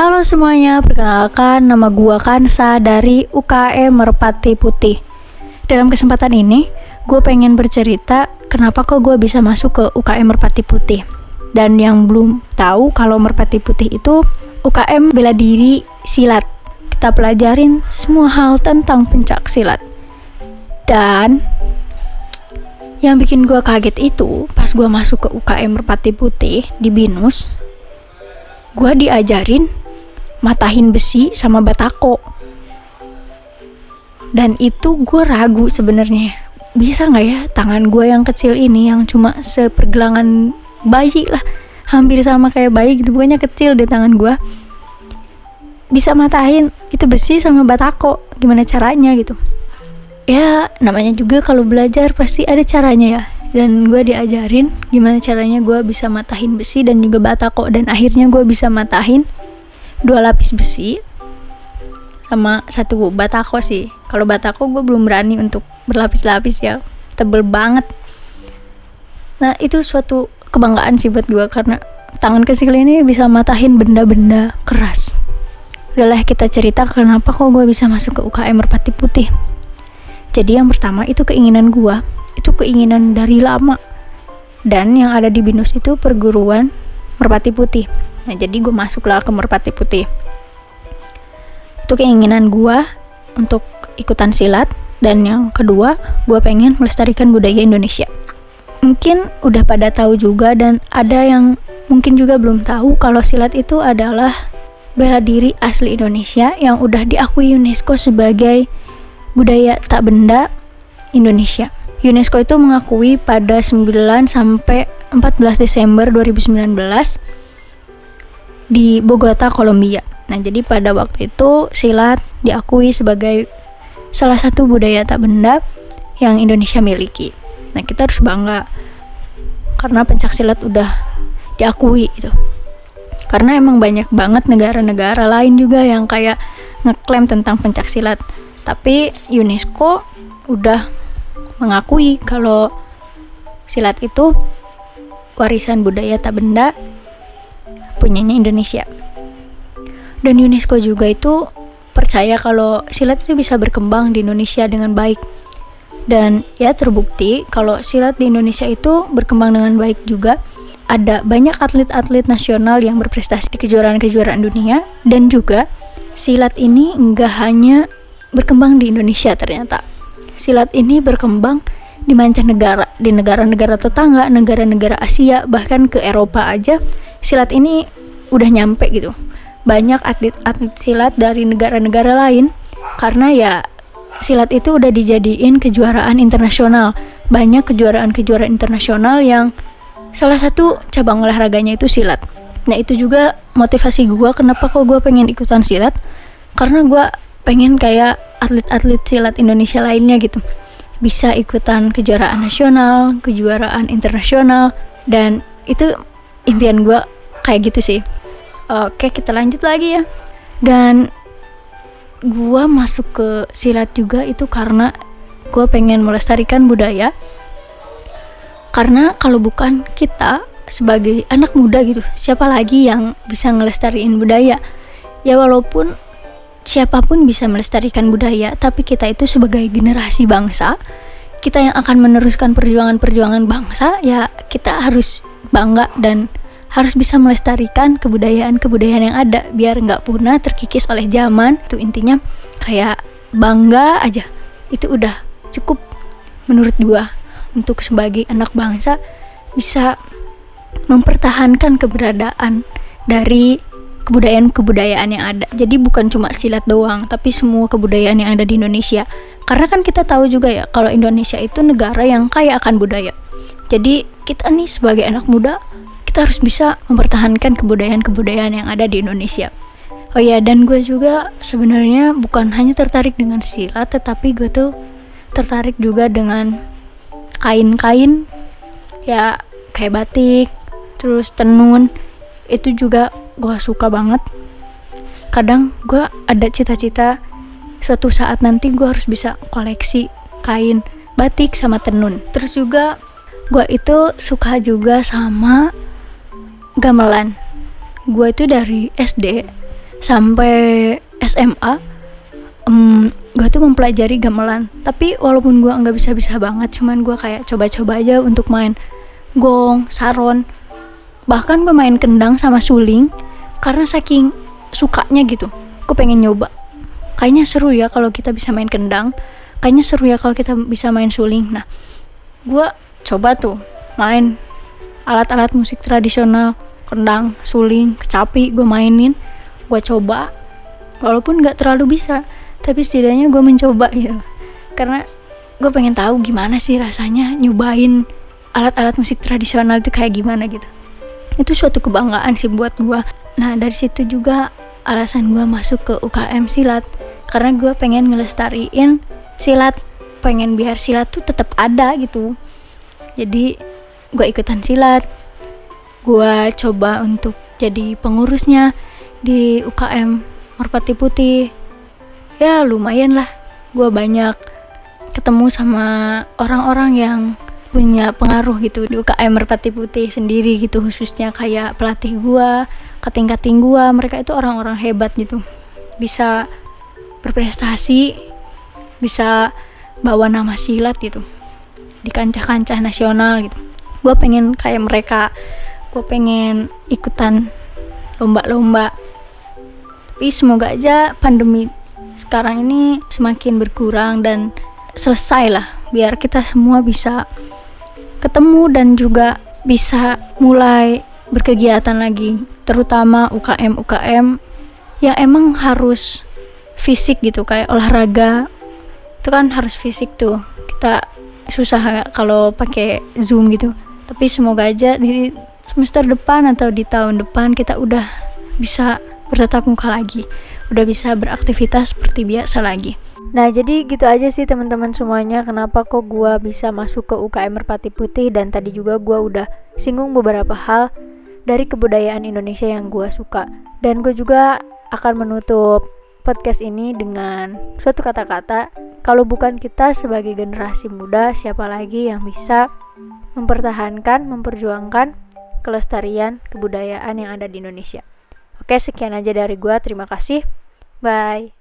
Halo semuanya, perkenalkan nama gua Kansa dari UKM Merpati Putih. Dalam kesempatan ini, gue pengen bercerita kenapa kok gue bisa masuk ke UKM Merpati Putih. Dan yang belum tahu kalau Merpati Putih itu UKM bela diri silat. Kita pelajarin semua hal tentang pencak silat. Dan yang bikin gue kaget itu pas gue masuk ke UKM Merpati Putih di Binus, gue diajarin matahin besi sama batako. Dan itu gue ragu sebenarnya. Bisa nggak ya tangan gue yang kecil ini yang cuma sepergelangan bayi lah? Hampir sama kayak bayi gitu bukannya kecil deh tangan gue bisa matahin itu besi sama batako. Gimana caranya gitu? Ya namanya juga kalau belajar pasti ada caranya ya. Dan gue diajarin gimana caranya gue bisa matahin besi dan juga batako. Dan akhirnya gue bisa matahin dua lapis besi sama satu batako sih. Kalau batako gue belum berani untuk berlapis-lapis ya. Tebel banget. Nah itu suatu kebanggaan sih buat gue karena tangan kecil ini bisa matahin benda-benda keras. Udahlah kita cerita kenapa kok gue bisa masuk ke UKM Merpati Putih. Jadi yang pertama itu keinginan gua, itu keinginan dari lama. Dan yang ada di Binus itu perguruan Merpati Putih. Nah, jadi gue masuklah ke Merpati Putih. Itu keinginan gua untuk ikutan silat dan yang kedua, gue pengen melestarikan budaya Indonesia. Mungkin udah pada tahu juga dan ada yang mungkin juga belum tahu kalau silat itu adalah bela diri asli Indonesia yang udah diakui UNESCO sebagai budaya tak benda Indonesia. UNESCO itu mengakui pada 9 sampai 14 Desember 2019 di Bogota, Kolombia. Nah, jadi pada waktu itu silat diakui sebagai salah satu budaya tak benda yang Indonesia miliki. Nah, kita harus bangga karena pencak silat udah diakui itu. Karena emang banyak banget negara-negara lain juga yang kayak ngeklaim tentang pencak silat tapi UNESCO udah mengakui kalau silat itu warisan budaya tak benda punyanya Indonesia. Dan UNESCO juga itu percaya kalau silat itu bisa berkembang di Indonesia dengan baik. Dan ya terbukti kalau silat di Indonesia itu berkembang dengan baik juga. Ada banyak atlet-atlet nasional yang berprestasi di kejuaraan-kejuaraan dunia dan juga silat ini enggak hanya berkembang di Indonesia ternyata. Silat ini berkembang di mancanegara, di negara-negara tetangga, negara-negara Asia, bahkan ke Eropa aja. Silat ini udah nyampe gitu. Banyak atlet-atlet silat dari negara-negara lain karena ya silat itu udah dijadiin kejuaraan internasional. Banyak kejuaraan-kejuaraan internasional yang salah satu cabang olahraganya itu silat. Nah itu juga motivasi gue kenapa kok gue pengen ikutan silat karena gue pengen kayak atlet-atlet silat Indonesia lainnya gitu bisa ikutan kejuaraan nasional, kejuaraan internasional dan itu impian gue kayak gitu sih. Oke kita lanjut lagi ya. Dan gue masuk ke silat juga itu karena gue pengen melestarikan budaya. Karena kalau bukan kita sebagai anak muda gitu, siapa lagi yang bisa ngelestariin budaya? Ya walaupun siapa pun bisa melestarikan budaya, tapi kita itu sebagai generasi bangsa, kita yang akan meneruskan perjuangan-perjuangan bangsa, ya kita harus bangga dan harus bisa melestarikan kebudayaan-kebudayaan yang ada biar nggak punah terkikis oleh zaman itu intinya kayak bangga aja itu udah cukup menurut gua untuk sebagai anak bangsa bisa mempertahankan keberadaan dari kebudayaan-kebudayaan yang ada. Jadi bukan cuma silat doang, tapi semua kebudayaan yang ada di Indonesia. Karena kan kita tahu juga ya kalau Indonesia itu negara yang kaya akan budaya. Jadi kita nih sebagai anak muda kita harus bisa mempertahankan kebudayaan-kebudayaan yang ada di Indonesia. Oh ya, dan gue juga sebenarnya bukan hanya tertarik dengan silat, tetapi gue tuh tertarik juga dengan kain-kain ya kayak batik, terus tenun. Itu juga gue suka banget. Kadang gue ada cita-cita suatu saat nanti gue harus bisa koleksi kain batik sama tenun. Terus juga gue itu suka juga sama gamelan. Gue itu dari SD sampai SMA um, gue tuh mempelajari gamelan. Tapi walaupun gue nggak bisa bisa banget cuman gue kayak coba-coba aja untuk main gong saron. Bahkan gue main kendang sama suling karena saking sukanya gitu. Gue pengen nyoba. Kayaknya seru ya kalau kita bisa main kendang. Kayaknya seru ya kalau kita bisa main suling. Nah gue coba tuh main alat-alat musik tradisional kendang suling kecapi gue mainin gue coba. Walaupun nggak terlalu bisa tapi setidaknya gue mencoba gitu karena gue pengen tahu gimana sih rasanya nyobain alat-alat musik tradisional itu kayak gimana gitu. Itu suatu kebanggaan sih buat gue nah dari situ juga alasan gue masuk ke UKM silat. Karena gue pengen ngelestariin silat pengen biar silat tuh tetap ada gitu. Jadi gue ikutan silat gue coba untuk jadi pengurusnya di UKM Merpati Putih. Ya lumayan lah. Gue banyak ketemu sama orang-orang yang punya pengaruh gitu di UKM Merpati Putih sendiri gitu khususnya kayak pelatih gue kating-kating gue mereka itu orang-orang hebat gitu. Bisa berprestasi bisa bawa nama silat gitu di kancah-kancah nasional gitu. Gue pengen kayak mereka gue pengen ikutan lomba-lomba. Tapi semoga aja pandemi sekarang ini semakin berkurang dan selesai lah biar kita semua bisa ketemu dan juga bisa mulai berkegiatan lagi terutama UKM UKM yang emang harus fisik gitu kayak olahraga itu kan harus fisik tuh. Kita susah kalau pakai zoom gitu. Tapi semoga aja di semester depan atau di tahun depan kita udah bisa bertatap muka lagi. Udah bisa beraktivitas seperti biasa lagi. Nah jadi gitu aja sih teman-teman semuanya. Kenapa kok gue bisa masuk ke UKM Merpati Putih? Dan tadi juga gue udah singgung beberapa hal dari kebudayaan Indonesia yang gue suka. Dan gue juga akan menutup podcast ini dengan suatu kata-kata. Kalau bukan kita sebagai generasi muda siapa lagi yang bisa mempertahankan memperjuangkan kelestarian kebudayaan yang ada di Indonesia. Oke sekian aja dari gue terima kasih. Bye